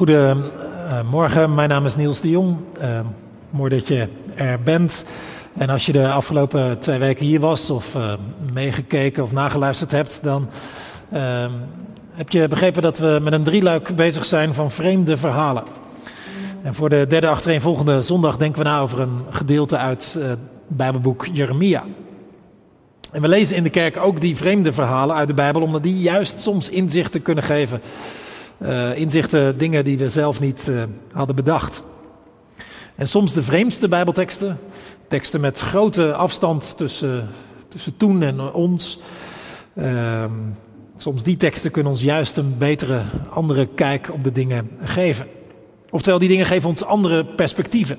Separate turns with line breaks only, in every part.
Goedemorgen, mijn naam is Niels de Jong. Uh, mooi dat je er bent. En als je de afgelopen twee weken hier was, of uh, meegekeken of nageluisterd hebt, dan uh, heb je begrepen dat we met een drieluik bezig zijn van vreemde verhalen. En voor de derde achtereenvolgende zondag denken we na over een gedeelte uit het Bijbelboek Jeremia. En we lezen in de kerk ook die vreemde verhalen uit de Bijbel, omdat die juist soms inzichten kunnen geven uh, inzichten, dingen die we zelf niet uh, hadden bedacht. En soms de vreemdste Bijbelteksten, teksten met grote afstand tussen, tussen toen en ons. Uh, soms die teksten kunnen ons juist een betere, andere kijk op de dingen geven. Oftewel, die dingen geven ons andere perspectieven.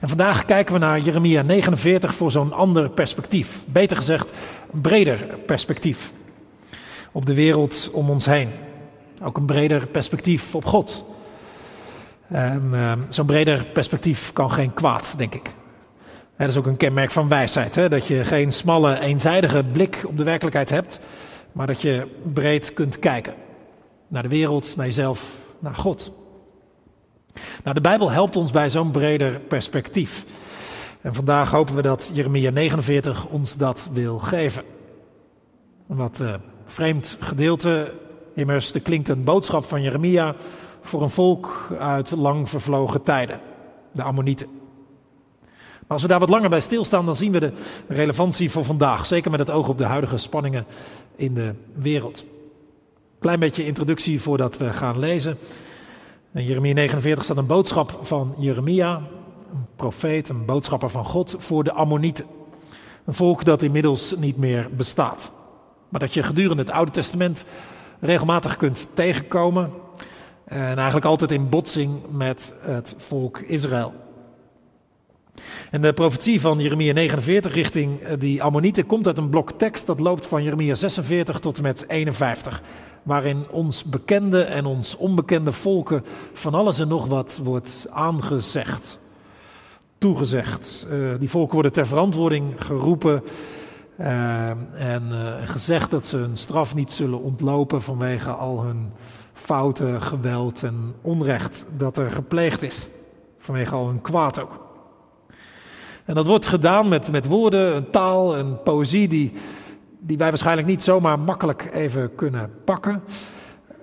En vandaag kijken we naar Jeremia 49 voor zo'n ander perspectief. Beter gezegd, een breder perspectief op de wereld om ons heen. Ook een breder perspectief op God. En uh, zo'n breder perspectief kan geen kwaad, denk ik. dat is ook een kenmerk van wijsheid. Hè? Dat je geen smalle, eenzijdige blik op de werkelijkheid hebt, maar dat je breed kunt kijken. Naar de wereld, naar jezelf, naar God. Nou, de Bijbel helpt ons bij zo'n breder perspectief. En vandaag hopen we dat Jeremia 49 ons dat wil geven. Een wat uh, vreemd gedeelte Immers, er klinkt een boodschap van Jeremia voor een volk uit lang vervlogen tijden, de Ammonieten. Maar als we daar wat langer bij stilstaan, dan zien we de relevantie voor vandaag. Zeker met het oog op de huidige spanningen in de wereld. Klein beetje introductie voordat we gaan lezen. In Jeremia 49 staat een boodschap van Jeremia, een profeet, een boodschapper van God, voor de Ammonieten. Een volk dat inmiddels niet meer bestaat. Maar dat je gedurende het Oude Testament regelmatig kunt tegenkomen. En eigenlijk altijd in botsing met het volk Israël. En de profetie van Jeremia 49 richting eh, die Ammonieten komt uit een blok tekst dat loopt van Jeremia 46 tot en met 51. Waarin ons bekende en ons onbekende volken van alles en nog wat wordt aangezegd. Toegezegd. Uh, die volken worden ter verantwoording geroepen uh, en uh, gezegd dat ze hun straf niet zullen ontlopen vanwege al hun fouten, geweld en onrecht dat er gepleegd is. Vanwege al hun kwaad ook. En dat wordt gedaan met, met woorden, een taal, een poëzie die, die wij waarschijnlijk niet zomaar makkelijk even kunnen pakken.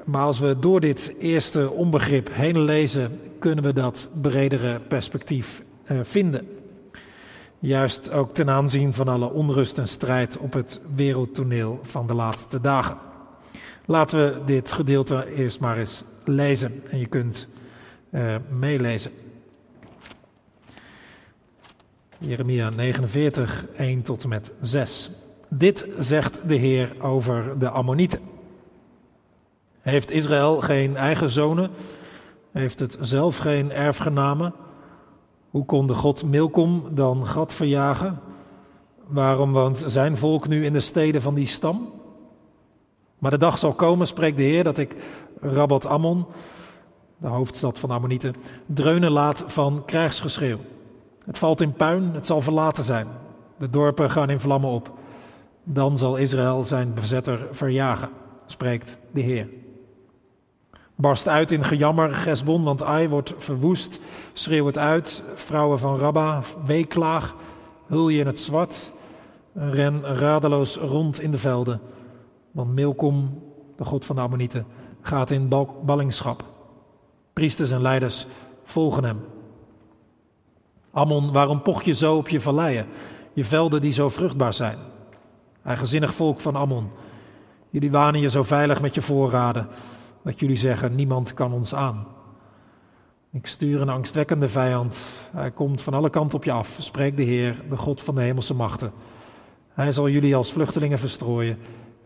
Maar als we door dit eerste onbegrip heen lezen, kunnen we dat bredere perspectief uh, vinden. Juist ook ten aanzien van alle onrust en strijd op het wereldtoneel van de laatste dagen. Laten we dit gedeelte eerst maar eens lezen en je kunt uh, meelezen. Jeremia 49, 1 tot en met 6. Dit zegt de Heer over de Ammonieten. Heeft Israël geen eigen zonen? Heeft het zelf geen erfgenamen? Hoe kon de God Milkom dan Gad verjagen? Waarom woont zijn volk nu in de steden van die stam? Maar de dag zal komen, spreekt de Heer, dat ik Rabat Ammon, de hoofdstad van Ammonieten, dreunen laat van krijgsgeschreeuw. Het valt in puin, het zal verlaten zijn. De dorpen gaan in vlammen op. Dan zal Israël zijn bezetter verjagen, spreekt de Heer. Barst uit in gejammer, Gesbon, want Ai wordt verwoest. Schreeuw het uit, vrouwen van Rabba, weeklaag, hul je in het zwart. Ren radeloos rond in de velden. Want Milkom, de god van de Ammonieten, gaat in ballingschap. Priesters en leiders volgen hem. Ammon, waarom poch je zo op je valleien, je velden die zo vruchtbaar zijn? Eigenzinnig volk van Ammon, jullie wanen je zo veilig met je voorraden dat jullie zeggen, niemand kan ons aan. Ik stuur een angstwekkende vijand. Hij komt van alle kanten op je af, spreekt de Heer, de God van de hemelse machten. Hij zal jullie als vluchtelingen verstrooien.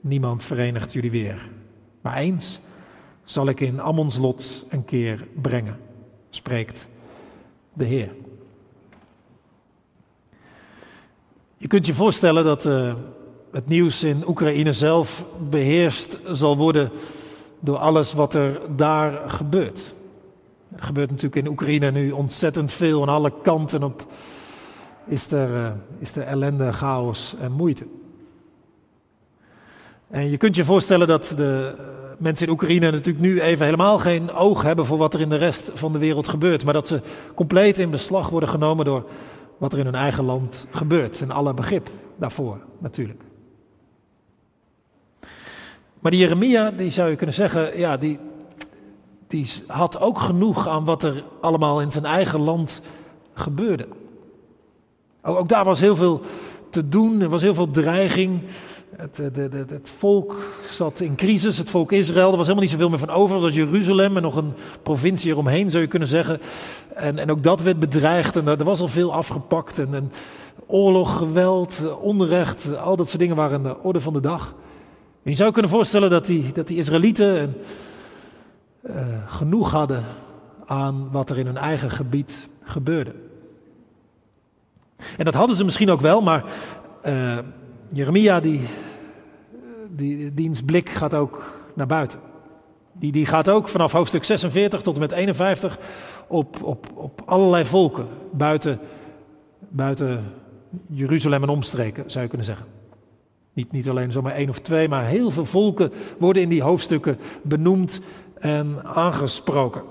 Niemand verenigt jullie weer. Maar eens zal ik in Ammons lot een keer brengen, spreekt de Heer. Je kunt je voorstellen dat uh, het nieuws in Oekraïne zelf beheerst zal worden door alles wat er daar gebeurt. Er gebeurt natuurlijk in Oekraïne nu ontzettend veel. Aan alle kanten op is er, uh, is er ellende, chaos en moeite. En je kunt je voorstellen dat de, mensen in Oekraïne natuurlijk nu even helemaal geen oog hebben voor wat er in de rest van de wereld gebeurt. Maar dat ze compleet in beslag worden genomen door wat er in hun eigen land gebeurt. En alle begrip daarvoor natuurlijk. Maar die Jeremia, die zou je kunnen zeggen, ja, die, die had ook genoeg aan wat er allemaal in zijn eigen land gebeurde. Ook, daar was heel veel te doen, er was heel veel dreiging. Het, de, de, het, volk zat in crisis, het volk Israël, er was helemaal niet zoveel meer van over. Dat was Jeruzalem en nog een provincie eromheen, zou je kunnen zeggen. En, en ook dat werd bedreigd en er, was al veel afgepakt. En, en, oorlog, geweld, onrecht, al dat soort dingen waren de orde van de dag. Je zou kunnen voorstellen dat die, dat die Israëlieten uh, genoeg hadden aan wat er in hun eigen gebied gebeurde. En dat hadden ze misschien ook wel, maar uh, Jeremia, die, die, diens blik gaat ook naar buiten. Die, die gaat ook vanaf hoofdstuk 46 tot en met 51 op, op, op allerlei volken buiten, buiten Jeruzalem en omstreken, zou je kunnen zeggen. Niet, niet alleen zomaar één of twee, maar heel veel volken worden in die hoofdstukken benoemd en aangesproken.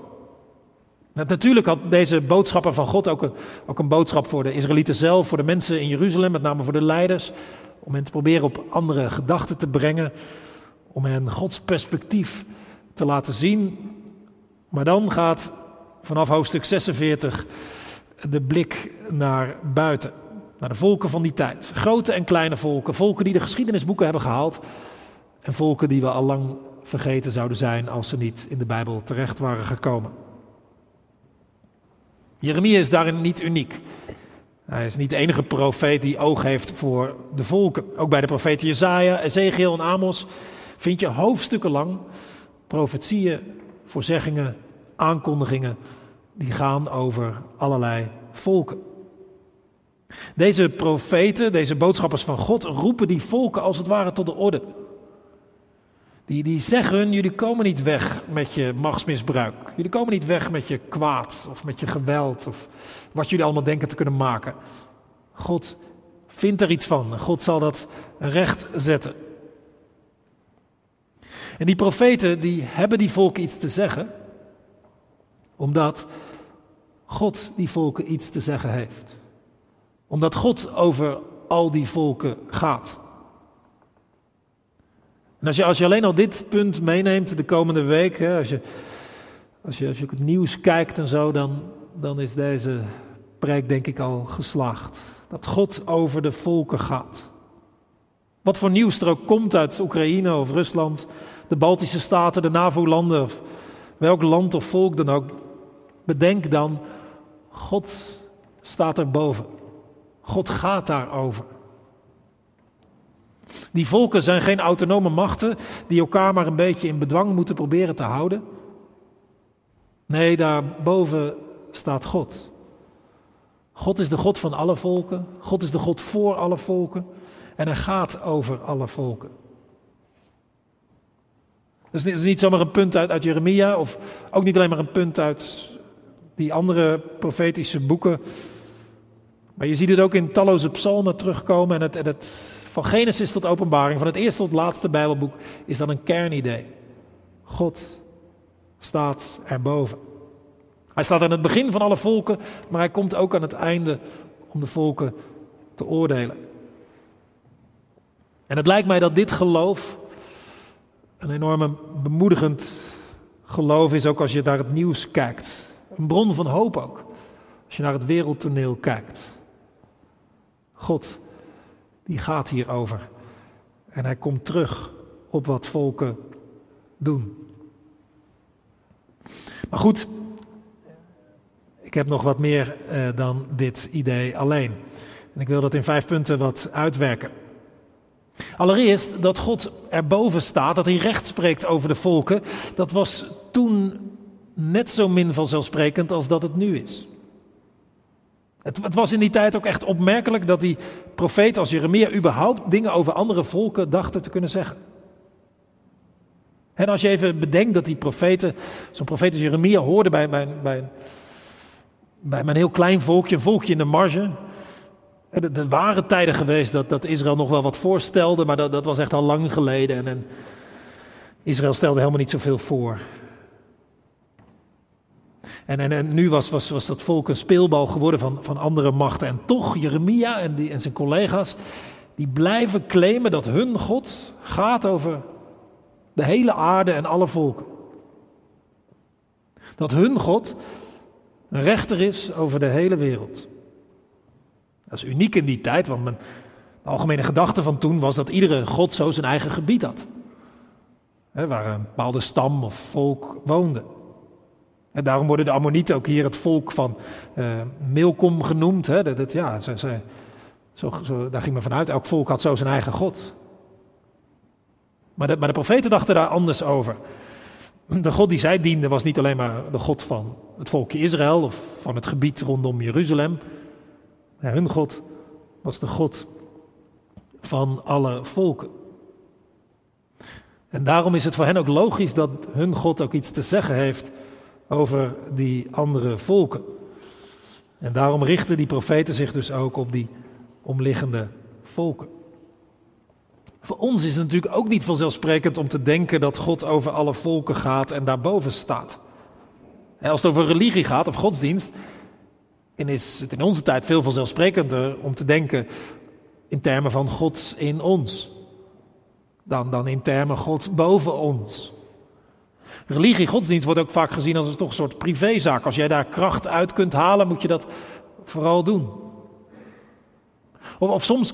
Natuurlijk had deze boodschapper van God ook een, ook een boodschap voor de Israëlieten zelf, voor de mensen in Jeruzalem, met name voor de leiders, om hen te proberen op andere gedachten te brengen, om hen Gods perspectief te laten zien. Maar dan gaat vanaf hoofdstuk 46 de blik naar buiten, naar de volken van die tijd. Grote en kleine volken, volken die de geschiedenisboeken hebben gehaald en volken die we al lang vergeten zouden zijn als ze niet in de Bijbel terecht waren gekomen. Jeremia is daarin niet uniek. Hij is niet de enige profeet die oog heeft voor de volken. Ook bij de profeten Jezaja, Ezekiel en Amos vind je hoofdstukken lang profetieën, voorzeggingen, aankondigingen die gaan over allerlei volken. Deze profeten, deze boodschappers van God, roepen die volken als het ware tot de orde. Die, die zeggen, jullie komen niet weg met je machtsmisbruik. Jullie komen niet weg met je kwaad of met je geweld of wat jullie allemaal denken te kunnen maken. God vindt er iets van. God zal dat recht zetten. En die profeten die hebben die volken iets te zeggen, omdat God die volken iets te zeggen heeft. Omdat God over al die volken gaat. En als je, als je alleen al dit punt meeneemt de komende week, hè, als, je, als, je, als je het nieuws kijkt en zo, dan, dan is deze preek denk ik al geslaagd. Dat God over de volken gaat. Wat voor nieuws er ook komt uit Oekraïne of Rusland, de Baltische Staten, de NAVO-landen of welk land of volk dan ook. Bedenk dan, God staat erboven. God gaat daarover. Die volken zijn geen autonome machten die elkaar maar een beetje in bedwang moeten proberen te houden. Nee, daarboven staat God. God is de God van alle volken. God is de God voor alle volken. En hij gaat over alle volken. Het is niet zomaar een punt uit, uit Jeremia, of ook niet alleen maar een punt uit die andere profetische boeken. Maar je ziet het ook in talloze psalmen terugkomen. En het, het van Genesis tot Openbaring, van het eerste tot laatste Bijbelboek, is dan een kernidee. God staat erboven. Hij staat aan het begin van alle volken, maar hij komt ook aan het einde om de volken te oordelen. En het lijkt mij dat dit geloof een enorme bemoedigend geloof is, ook als je naar het nieuws kijkt. Een bron van hoop ook, als je naar het wereldtoneel kijkt. God die gaat hierover. En hij komt terug op wat volken doen. Maar goed, ik heb nog wat meer eh, dan dit idee alleen. En ik wil dat in vijf punten wat uitwerken. Allereerst dat God erboven staat, dat hij recht spreekt over de volken, dat was toen net zo min vanzelfsprekend als dat het nu is. Het, het, was in die tijd ook echt opmerkelijk dat die profeten als Jeremia überhaupt dingen over andere volken dachten te kunnen zeggen. En als je even bedenkt dat die profeten, zo'n profeet als Jeremia hoorde bij, bij, bij, bij een heel klein volkje, een volkje in de marge. Er waren tijden geweest dat, dat Israël nog wel wat voorstelde, maar dat, dat was echt al lang geleden. En, en Israël stelde helemaal niet zoveel voor. En, en, nu was, was, was dat volk een speelbal geworden van, van andere machten. En toch, Jeremia en, die, en zijn collega's, die blijven claimen dat hun God gaat over de hele aarde en alle volken. Dat hun God een rechter is over de hele wereld. Dat is uniek in die tijd, want de algemene gedachte van toen was dat iedere God zo zijn eigen gebied had. waar een bepaalde stam of volk woonde. En daarom worden de Ammonieten ook hier het volk van uh, genoemd. Hè? Dat, ja, ze, zo, zo, daar ging men vanuit. Elk volk had zo zijn eigen God. Maar de, maar de profeten dachten daar anders over. De God die zij dienden was niet alleen maar de God van het volkje Israël of van het gebied rondom Jeruzalem. hun God was de God van alle volken. En daarom is het voor hen ook logisch dat hun God ook iets te zeggen heeft over die andere volken. En daarom richten die profeten zich dus ook op die omliggende volken. Voor ons is het natuurlijk ook niet vanzelfsprekend om te denken dat God over alle volken gaat en daarboven staat. Als het over religie gaat of godsdienst, is het in onze tijd veel vanzelfsprekender om te denken in termen van God in ons, dan, dan in termen God boven ons. Religie, godsdienst wordt ook vaak gezien als een toch een soort privézaak. Als jij daar kracht uit kunt halen, moet je dat vooral doen. Of, of soms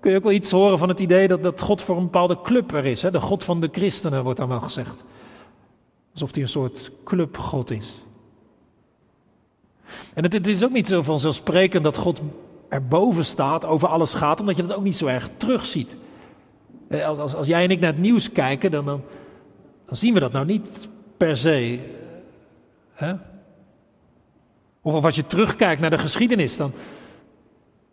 kun je ook wel iets horen van het idee dat, dat God voor een bepaalde club er is. Hè? De God van de christenen wordt dan wel gezegd. Alsof hij een soort clubgod is. En het, het is ook niet zo vanzelfsprekend dat God erboven staat, over alles gaat, omdat je dat ook niet zo erg terugziet. Als, als, als jij en ik naar het nieuws kijken, dan, dan, dan zien we dat nou niet per se. Hè? Of, als je terugkijkt naar de geschiedenis, dan,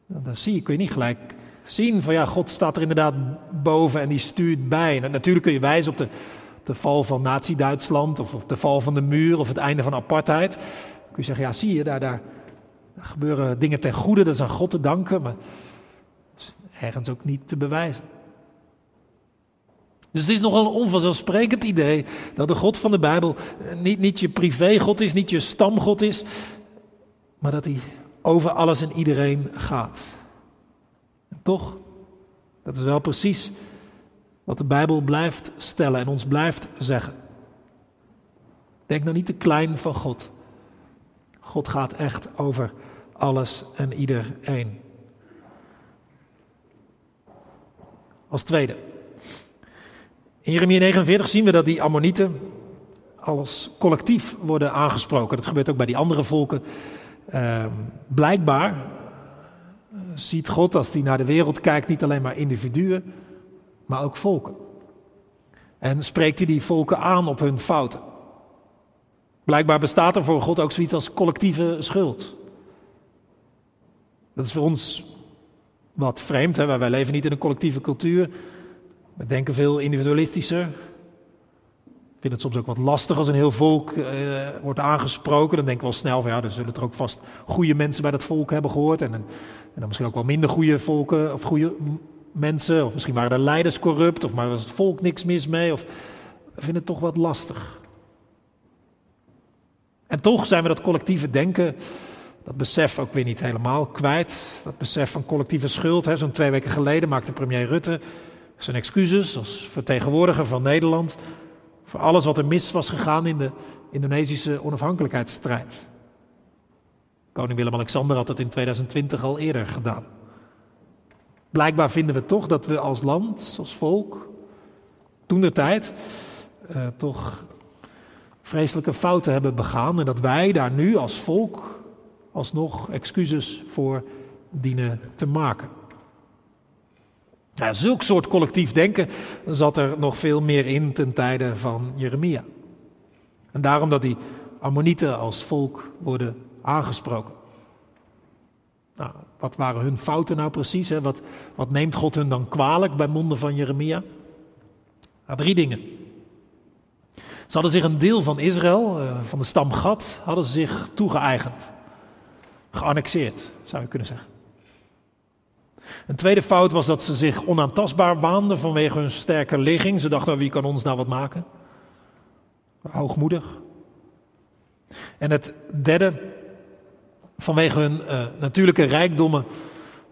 dan zie je, kun je niet gelijk zien van ja, God staat er inderdaad boven en die stuurt bij. Natuurlijk kun je wijzen op de, de val van Nazi-Duitsland of op de val van de muur of het einde van apartheid. Dan kun je zeggen, ja zie je, daar, daar, daar gebeuren dingen ten goede, dat is aan God te danken, maar is ergens ook niet te bewijzen. Dus het is nogal een onvanzelfsprekend idee dat de God van de Bijbel niet, niet je privégod is, niet je stamgod is, maar dat hij over alles en iedereen gaat. En toch, dat is wel precies wat de Bijbel blijft stellen en ons blijft zeggen. Denk nou niet te klein van God. God gaat echt over alles en iedereen. Als tweede. In Jeremia 49 zien we dat die Ammonieten als collectief worden aangesproken. Dat gebeurt ook bij die andere volken. Uh, blijkbaar eh, ziet God als hij naar de wereld kijkt niet alleen maar individuen, maar ook volken. En spreekt hij die volken aan op hun fouten. Blijkbaar bestaat er voor God ook zoiets als collectieve schuld. Dat is voor ons wat vreemd, hè? wij leven niet in een collectieve cultuur. We denken veel individualistischer. Ik vind het soms ook wat lastig als een heel volk eh, wordt aangesproken. Dan denken we wel snel van ja, dan zullen er ook vast goede mensen bij dat volk hebben gehoord. En, en, dan misschien ook wel minder goede volken of goede mensen. Of misschien waren de leiders corrupt. Of maar was het volk niks mis mee. Of vinden het toch wat lastig. En toch zijn we dat collectieve denken, dat besef ook weer niet helemaal kwijt. Dat besef van collectieve schuld. Zo'n twee weken geleden maakte premier Rutte zijn excuses als vertegenwoordiger van Nederland voor alles wat er mis was gegaan in de Indonesische onafhankelijkheidsstrijd. Koning Willem-Alexander had het in 2020 al eerder gedaan. Blijkbaar vinden we toch dat we als land, als volk, toen de tijd, eh, toch vreselijke fouten hebben begaan en dat wij daar nu als volk alsnog excuses voor dienen te maken. Zulk soort collectief denken zat er nog veel meer in ten tijde van Jeremia. En daarom dat die Ammonieten als volk worden aangesproken. Nou, wat waren hun fouten nou precies? Hè? Wat, wat neemt God hun dan kwalijk bij monden van Jeremia? Nou, drie dingen. Ze hadden zich een deel van Israël, eh, van de stam Gad, hadden ze zich toegeëigend. Geannexeerd, zou je kunnen zeggen. Een tweede fout was dat ze zich onaantastbaar waanden vanwege hun sterke ligging. Ze dachten, wie kan ons nou wat maken? Hoogmoedig. En het derde, vanwege hun uh, natuurlijke rijkdommen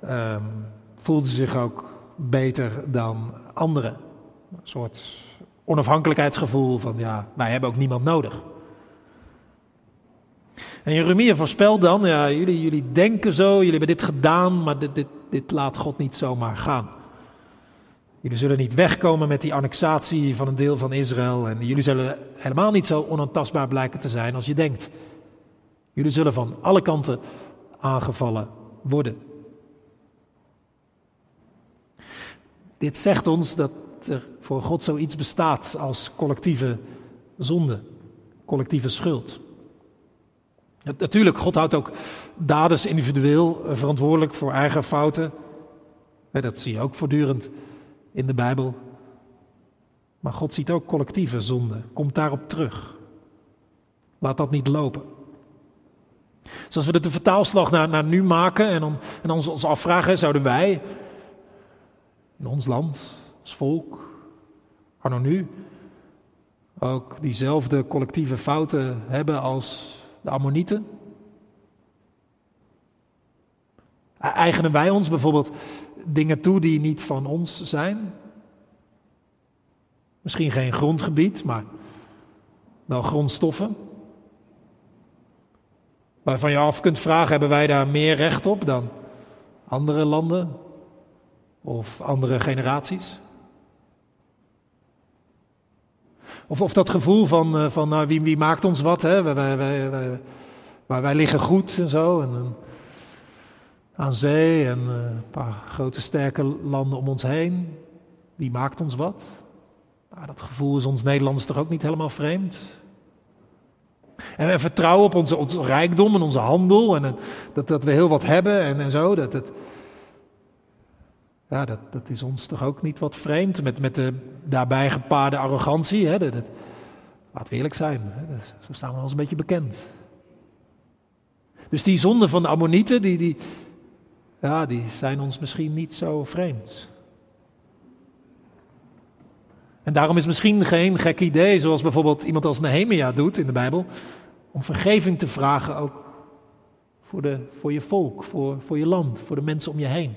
uh, voelden ze zich ook beter dan anderen. Een soort onafhankelijkheidsgevoel van ja, wij hebben ook niemand nodig. En Jeremia voorspelt dan, ja, jullie, jullie denken zo, jullie hebben dit gedaan, maar dit, dit, dit laat God niet zomaar gaan. Jullie zullen niet wegkomen met die annexatie van een deel van Israël. En jullie zullen helemaal niet zo onaantastbaar blijken te zijn als je denkt. Jullie zullen van alle kanten aangevallen worden. Dit zegt ons dat er voor God zoiets bestaat als collectieve zonde, collectieve schuld. Natuurlijk, God houdt ook daders individueel verantwoordelijk voor eigen fouten. Dat zie je ook voortdurend in de Bijbel. Maar God ziet ook collectieve zonde. Komt daarop terug. Laat dat niet lopen. Zoals we de vertaalslag naar, naar nu maken en, dan, en ons, ons afvragen, zouden wij in ons land, als volk, anno nu, ook diezelfde collectieve fouten hebben als de Ammonieten? Eigenen wij ons bijvoorbeeld dingen toe die niet van ons zijn? Misschien geen grondgebied, maar wel grondstoffen. Waarvan je af kunt vragen, hebben wij daar meer recht op dan andere landen of andere generaties? Of, of dat gevoel van, eh, van nou, wie, wie maakt ons wat, hè? Wij, wij, wij, wij, wij liggen goed en zo. En, aan zee en eh, een paar grote sterke landen om ons heen. Wie maakt ons wat? Nou, dat gevoel is ons Nederlanders toch ook niet helemaal vreemd? En we vertrouwen op onze, onze rijkdom en onze handel en dat, dat we heel wat hebben en, en zo. Dat, dat, ja, dat, dat is ons toch ook niet wat vreemd met, met de daarbij gepaarde arrogantie. Hè? Dat, eerlijk zijn, hè? zo staan we eens een beetje bekend. Dus die zonden van de Ammonieten, die, die, ja, die zijn ons misschien niet zo vreemd. En daarom is misschien geen gek idee, zoals bijvoorbeeld iemand als Nehemia doet in de Bijbel, om vergeving te vragen ook voor, de, voor je volk, voor, voor je land, voor de mensen om je heen.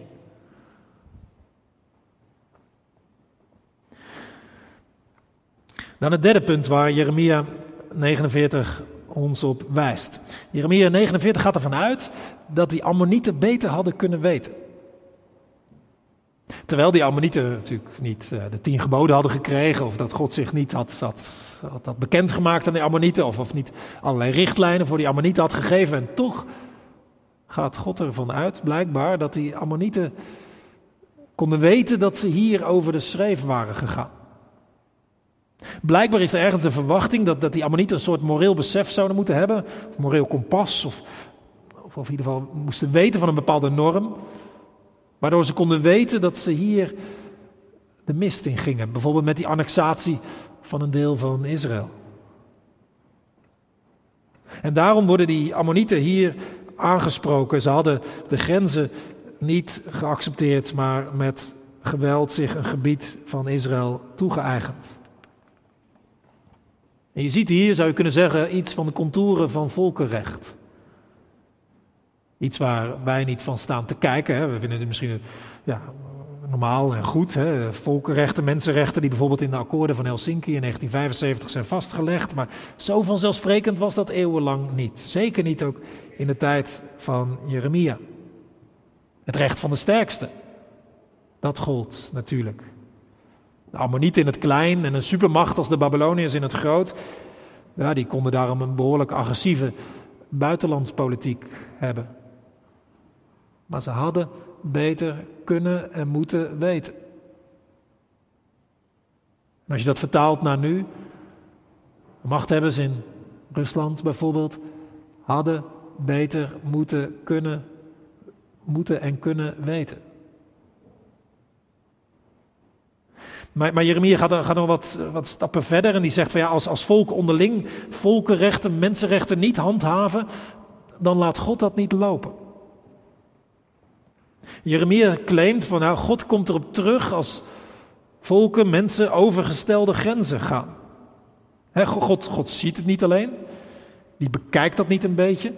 Dan het derde punt waar Jeremia 49 ons op wijst. Jeremia 49 gaat ervan uit dat die Ammonieten beter hadden kunnen weten. Terwijl die Ammonieten natuurlijk niet uh, de tien geboden hadden gekregen, of dat God zich niet had, had, had, bekendgemaakt aan de Ammonieten, of, of niet allerlei richtlijnen voor die Ammonieten had gegeven. En toch gaat God ervan uit, blijkbaar, dat die Ammonieten konden weten dat ze hier over de schreef waren gegaan. Blijkbaar is er ergens de verwachting dat, dat die Ammonieten een soort moreel besef zouden moeten hebben, of moreel kompas, of, of, of in ieder geval moesten weten van een bepaalde norm, waardoor ze konden weten dat ze hier de mist in gingen, bijvoorbeeld met die annexatie van een deel van Israël. En daarom worden die Ammonieten hier aangesproken. Ze hadden de grenzen niet geaccepteerd, maar met geweld zich een gebied van Israël toegeëigend. En je ziet hier, zou je kunnen zeggen, iets van de contouren van volkenrecht. Iets waar wij niet van staan te kijken. Hè. We vinden het misschien ja, normaal en goed. Hè. Volkenrechten, mensenrechten, die bijvoorbeeld in de akkoorden van Helsinki in 1975 zijn vastgelegd. Maar zo vanzelfsprekend was dat eeuwenlang niet. Zeker niet ook in de tijd van Jeremia. Het recht van de sterkste. Dat gold natuurlijk. De Ammonieten in het klein en een supermacht als de Babyloniërs in het groot. Ja, die konden daarom een behoorlijk agressieve buitenlandspolitiek hebben. Maar ze hadden beter kunnen en moeten weten. En als je dat vertaalt naar nu, machthebbers in Rusland bijvoorbeeld, hadden beter moeten kunnen, moeten en kunnen weten. Maar, maar Jeremia gaat, gaat nog wat, wat, stappen verder en die zegt van ja, als, als volk onderling volkenrechten, mensenrechten niet handhaven, dan laat God dat niet lopen. Jeremia claimt van nou, God komt erop terug als volken, mensen overgestelde grenzen gaan. God, God ziet het niet alleen, die bekijkt dat niet een beetje,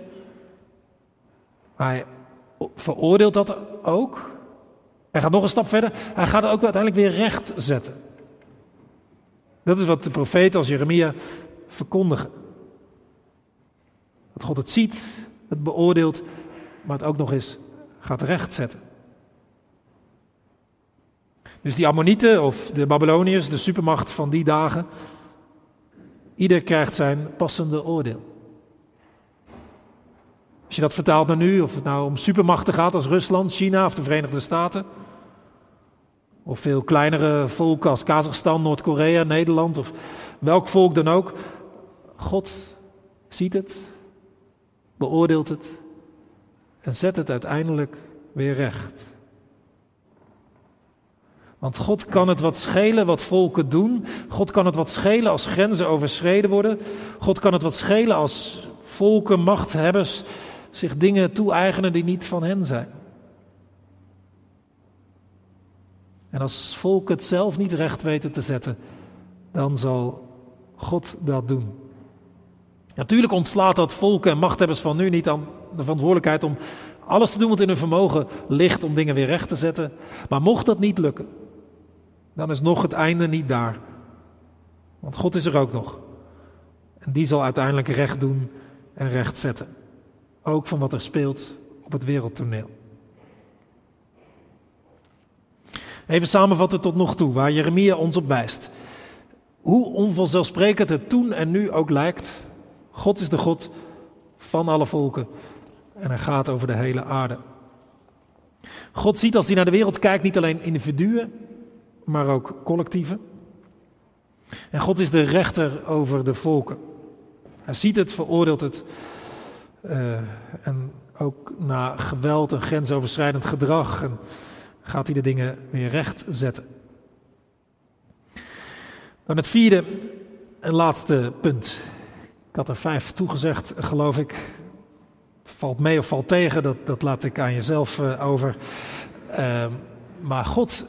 hij veroordeelt dat ook. Hij gaat nog een stap verder, hij gaat het ook uiteindelijk weer recht zetten. Dat is wat de profeet als Jeremia verkondigen. Dat God het ziet, het beoordeelt, maar het ook nog eens gaat rechtzetten. Dus die Ammonieten of de Babyloniërs, de supermacht van die dagen, ieder krijgt zijn passende oordeel. Als je dat vertaalt naar nu, of het nou om supermachten gaat als Rusland, China of de Verenigde Staten, of veel kleinere volken als Kazachstan, Noord-Korea, Nederland of welk volk dan ook, God ziet het, beoordeelt het en zet het uiteindelijk weer recht. Want God kan het wat schelen wat volken doen. God kan het wat schelen als grenzen overschreden worden. God kan het wat schelen als volken, machthebbers zich dingen toe-eigenen die niet van hen zijn. En als volk het zelf niet recht weten te zetten, dan zal God dat doen. Natuurlijk ontslaat dat volken en machthebbers van nu niet aan de verantwoordelijkheid om alles te doen wat in hun vermogen ligt om dingen weer recht te zetten. Maar mocht dat niet lukken, dan is nog het einde niet daar. Want God is er ook nog. En die zal uiteindelijk recht doen en recht zetten. Ook van wat er speelt op het wereldtoneel. Even samenvatten tot nog toe, waar Jeremia ons op wijst. Hoe onvanzelfsprekend het toen en nu ook lijkt, God is de God van alle volken en hij gaat over de hele aarde. God ziet als hij naar de wereld kijkt niet alleen individuen, maar ook collectieven. En God is de rechter over de volken. Hij ziet het, veroordeelt het. Uh, en ook na geweld en grensoverschrijdend gedrag en gaat hij de dingen weer recht zetten. Dan het vierde en laatste punt. Ik had er vijf toegezegd, geloof ik. Valt mee of valt tegen, dat, dat laat ik aan jezelf uh, over. Uh, maar God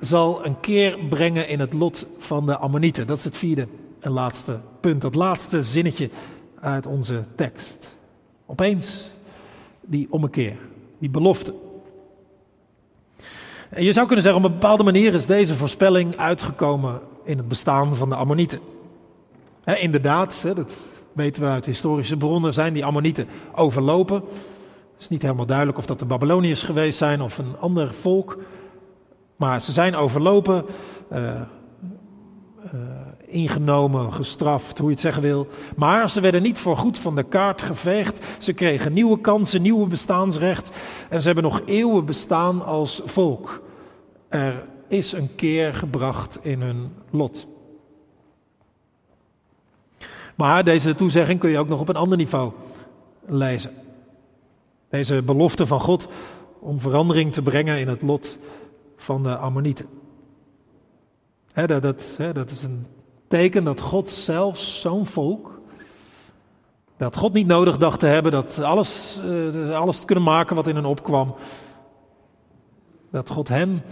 zal een keer brengen in het lot van de Ammonieten. Dat is het vierde en laatste punt. Dat laatste zinnetje uit onze tekst. Opeens die ommekeer, die belofte. Je zou kunnen zeggen, op een bepaalde manier is deze voorspelling uitgekomen in het bestaan van de Ammonieten. Inderdaad, dat weten we uit historische bronnen, zijn die Ammonieten overlopen. Het is niet helemaal duidelijk of dat de Babyloniërs geweest zijn of een ander volk. Maar ze zijn overlopen, uh, ingenomen, gestraft, hoe je het zeggen wil. Maar ze werden niet voor goed van de kaart geveegd. Ze kregen nieuwe kansen, nieuwe bestaansrecht. En ze hebben nog eeuwen bestaan als volk. Er is een keer gebracht in hun lot. Maar deze toezegging kun je ook nog op een ander niveau lezen. Deze belofte van God om verandering te brengen in het lot van de Ammonieten. dat, dat is een teken dat God zelfs zo'n volk, dat God niet nodig dacht te hebben, dat alles, uh, alles te kunnen maken wat in hen opkwam, dat God hen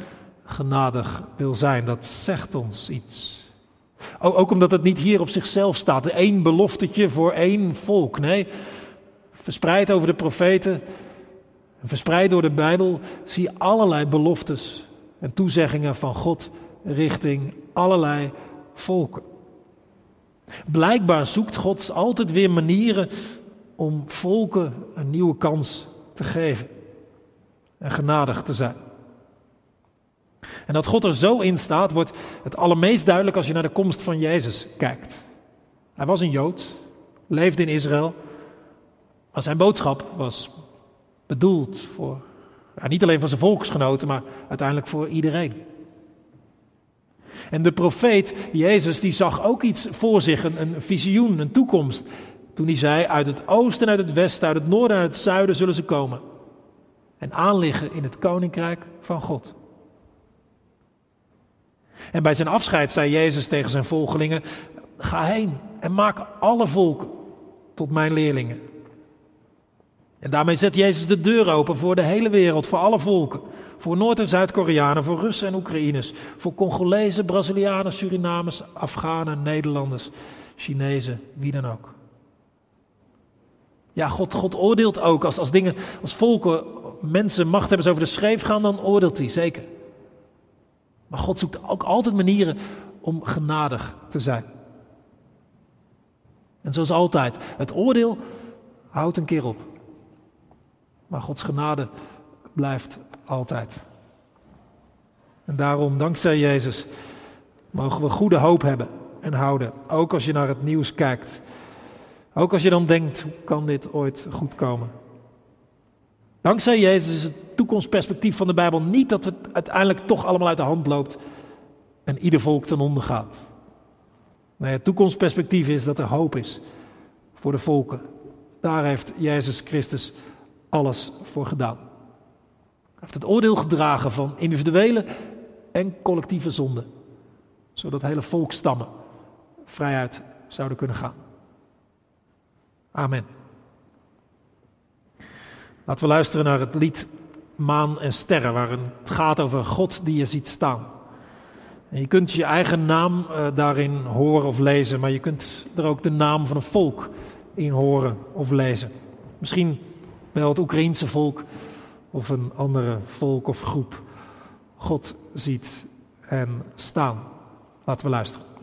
genadig wil zijn, dat zegt ons iets. Ook omdat het niet hier op zichzelf staat, één beloftetje voor één volk. Nee, verspreid over de profeten, verspreid door de Bijbel, zie allerlei beloftes en toezeggingen van God richting allerlei volken. Blijkbaar zoekt God altijd weer manieren om volken een nieuwe kans te geven en genadig te zijn. En dat God er zo in staat, wordt het allermeest duidelijk als je naar de komst van Jezus kijkt. Hij was een Jood, leefde in Israël, maar zijn boodschap was bedoeld voor, niet alleen voor zijn volksgenoten, maar uiteindelijk voor iedereen. En de profeet Jezus die zag ook iets voor zich, een, visioen, een toekomst. Toen hij zei, uit het oosten, uit het westen, uit het noorden en uit het zuiden zullen ze komen. En aanliggen in het koninkrijk van God. En bij zijn afscheid zei Jezus tegen zijn volgelingen: Ga heen en maak alle volken tot mijn leerlingen.
En daarmee zet Jezus de deur open voor de hele wereld, voor alle volken. Voor Noord- en Zuid-Koreanen, voor Russen en Oekraïners, voor Congolezen, Brazilianen, Surinamers, Afghanen, Nederlanders, Chinezen, wie dan ook. Ja, God, oordeelt ook. Als, als dingen, als volken, mensen macht hebben over de schreef gaan, dan oordeelt hij, zeker. Maar God zoekt ook altijd manieren om genadig te zijn. En zoals altijd, het oordeel houdt een keer op. Maar Gods genade blijft altijd. En daarom, dankzij Jezus, mogen we goede hoop hebben en houden. Ook als je naar het nieuws kijkt. Ook als je dan denkt, hoe kan dit ooit goed komen? Dankzij Jezus is het toekomstperspectief van de Bijbel niet dat het uiteindelijk toch allemaal uit de hand loopt en ieder volk ten onder gaat. Nee, het toekomstperspectief is dat er hoop is voor de volken. Daar heeft Jezus Christus alles voor gedaan. Heeft het oordeel gedragen van individuele en collectieve zonden, zodat hele volkstammen vrijuit zouden kunnen gaan. Amen. Laten we luisteren naar het lied Maan en Sterren, waarin het gaat over God die je ziet staan. En je kunt je eigen naam uh, daarin horen of lezen, maar je kunt er ook de naam van een volk in horen of lezen. Misschien wel het Oekraïense volk of een andere volk of groep. God ziet en staan. Laten we luisteren.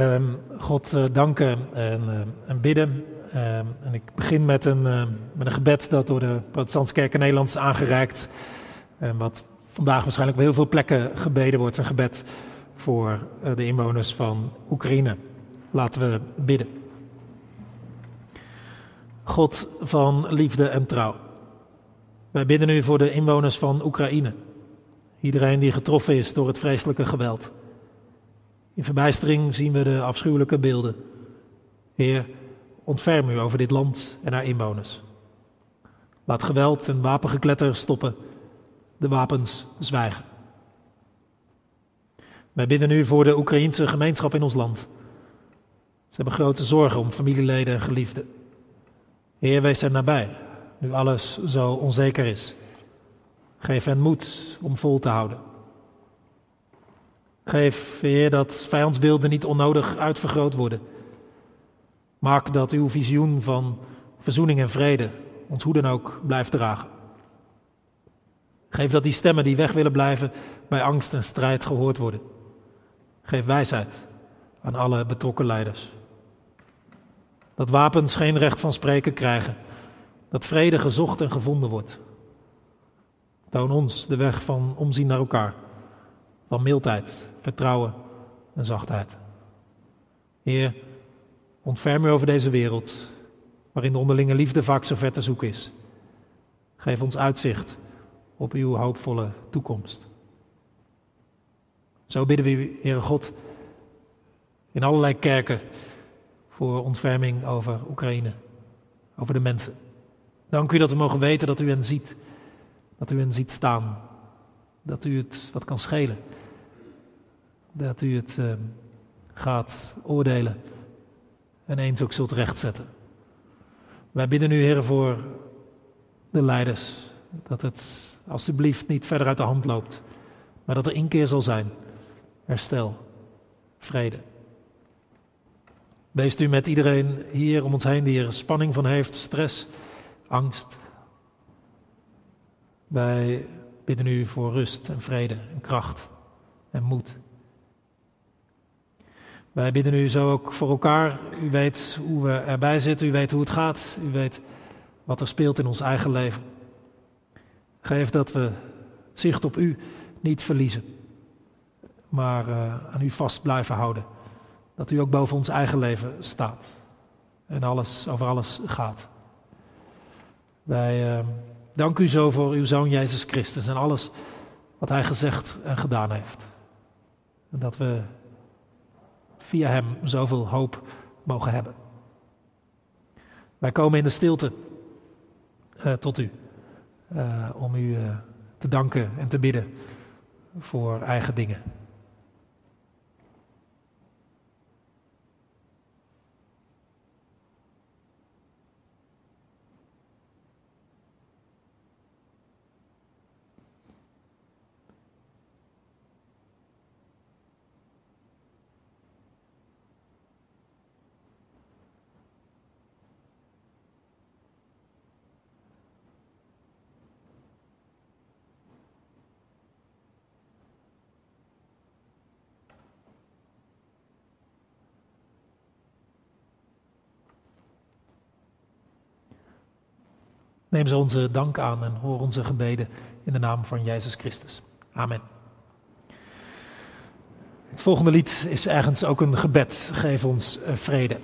Willen God eh, danken en, eh, en bidden. Eh, en ik begin met een, met een gebed dat door de Protestantse Kerk in Nederland is aangereikt. En wat vandaag waarschijnlijk op heel veel plekken gebeden wordt. Een gebed voor de inwoners van Oekraïne. Laten we bidden. God van liefde en trouw. Wij bidden nu voor de inwoners van Oekraïne. Iedereen die getroffen is door het vreselijke geweld. In verbijstering zien we de afschuwelijke beelden. Heer, ontferm u over dit land en haar inwoners. Laat geweld en wapengekletter stoppen, de wapens zwijgen. Wij bidden u voor de Oekraïense gemeenschap in ons land. Ze hebben grote zorgen om familieleden en geliefden. Heer, wees er nabij, nu alles zo onzeker is. Geef hen moed om vol te houden. Geef, Heer, dat vijandsbeelden niet onnodig uitvergroot worden. Maak dat uw visioen van verzoening en vrede ons hoe dan ook blijft dragen. Geef dat die stemmen die weg willen blijven bij angst en strijd gehoord worden. Geef wijsheid aan alle betrokken leiders. Dat wapens geen recht van spreken krijgen. Dat vrede gezocht en gevonden wordt. Toon ons de weg van omzien naar elkaar. Van mildheid, vertrouwen en zachtheid. Heer, ontferm u over deze wereld, waarin de onderlinge liefde vaak zo ver te zoeken is. Geef ons uitzicht op uw hoopvolle toekomst. Zo bidden we u, Heere God, in allerlei kerken voor ontferming over Oekraïne, over de mensen. Dank u dat we mogen weten dat u hen ziet, dat u hen ziet staan, dat u het wat kan schelen dat u het uh, gaat oordelen en eens ook zult rechtzetten. Wij bidden u, Heer, voor de leiders, dat het alstublieft niet verder uit de hand loopt, maar dat er inkeer zal zijn, herstel, vrede. Wees u met iedereen hier om ons heen die er spanning van heeft, stress, angst. Wij bidden u voor rust en vrede en kracht en moed. Wij bidden u zo ook voor elkaar. U weet hoe we erbij zitten, u weet hoe het gaat, u weet wat er speelt in ons eigen leven. Geef dat we zicht op u niet verliezen, maar uh, aan u vast blijven houden. Dat u ook boven ons eigen leven staat en alles, over alles gaat. Wij uh, danken u zo voor uw Zoon Jezus Christus en alles wat Hij gezegd en gedaan heeft. En dat we via Hem zoveel hoop mogen hebben. Wij komen in de stilte uh, tot U, uh, om U uh, te danken en te bidden voor eigen dingen. Neem ze onze dank aan en hoor onze gebeden in de naam van Jezus Christus. Amen. Het volgende lied is ergens ook een gebed. Geef ons eh, vrede.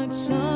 Wij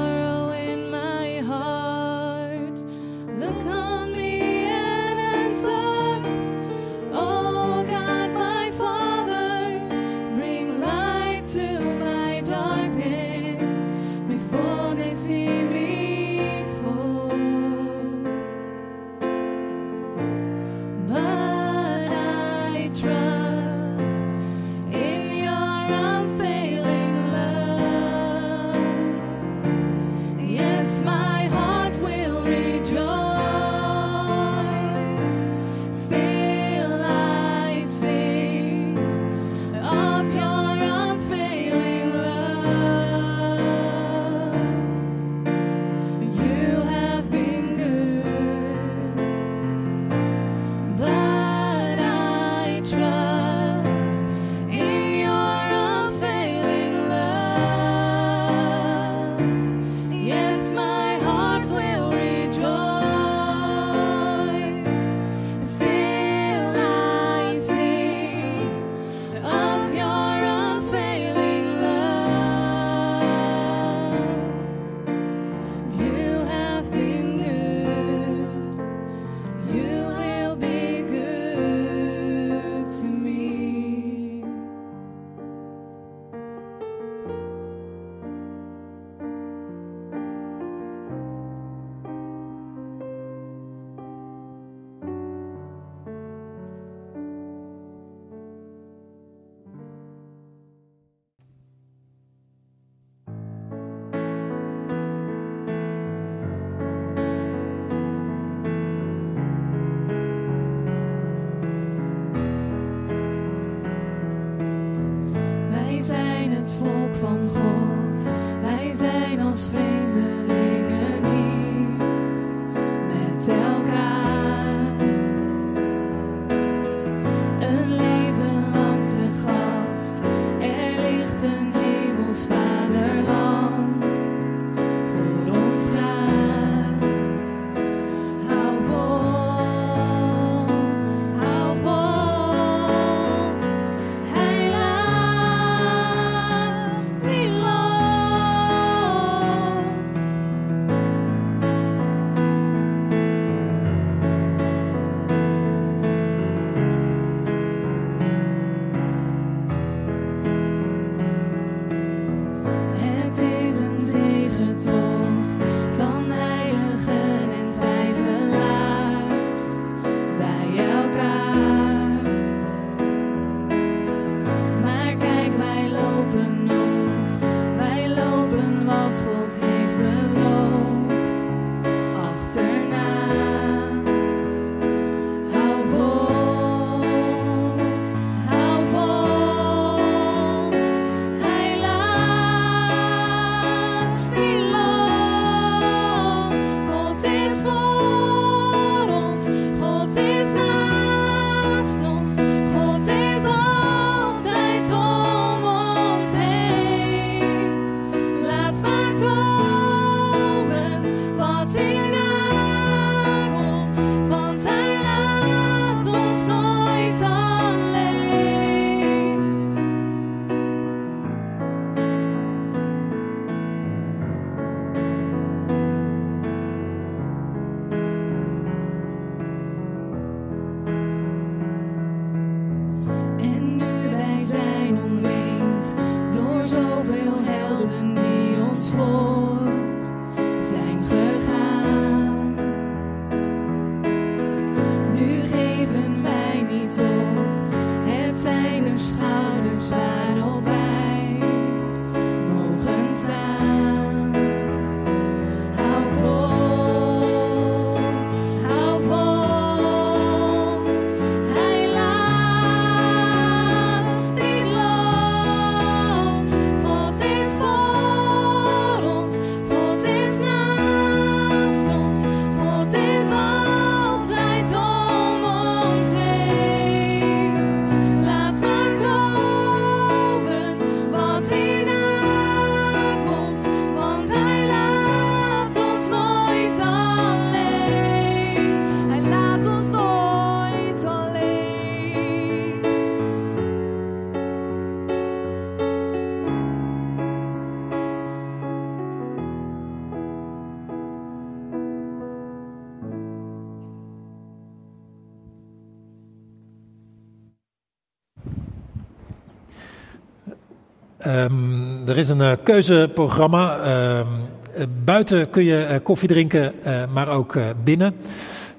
Um, er is een uh, keuzeprogramma. Uh, buiten kun je uh, koffie drinken, maar ook binnen.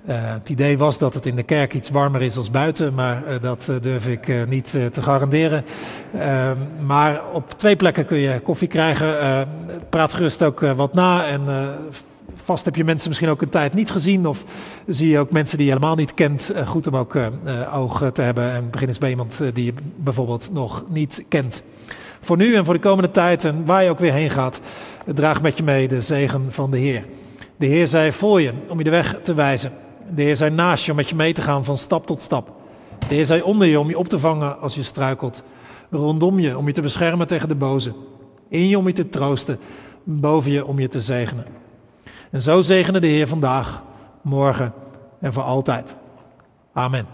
het idee was dat het in de kerk iets warmer is als buiten, maar dat durf ik niet te garanderen. Ehm, maar op twee plekken kun je koffie krijgen. praat gerust ook wat na en vast heb je mensen misschien ook een tijd niet gezien. Of zie je ook mensen die je helemaal niet kent. goed om ook oog te hebben. En begin eens bij iemand die je bijvoorbeeld nog niet kent. Voor nu en voor de komende tijd en waar je ook weer heen gaat, draag met je mee de zegen van de Heer. De Heer zij voor je om je de weg te wijzen. De Heer zij naast je om met je mee te gaan van stap tot stap. De Heer zij onder je om je op te vangen als je struikelt. Rondom je om je te beschermen tegen de boze. In je om je te troosten. Boven je om je te zegenen. En zo zegenen de Heer vandaag, morgen en voor altijd. Amen.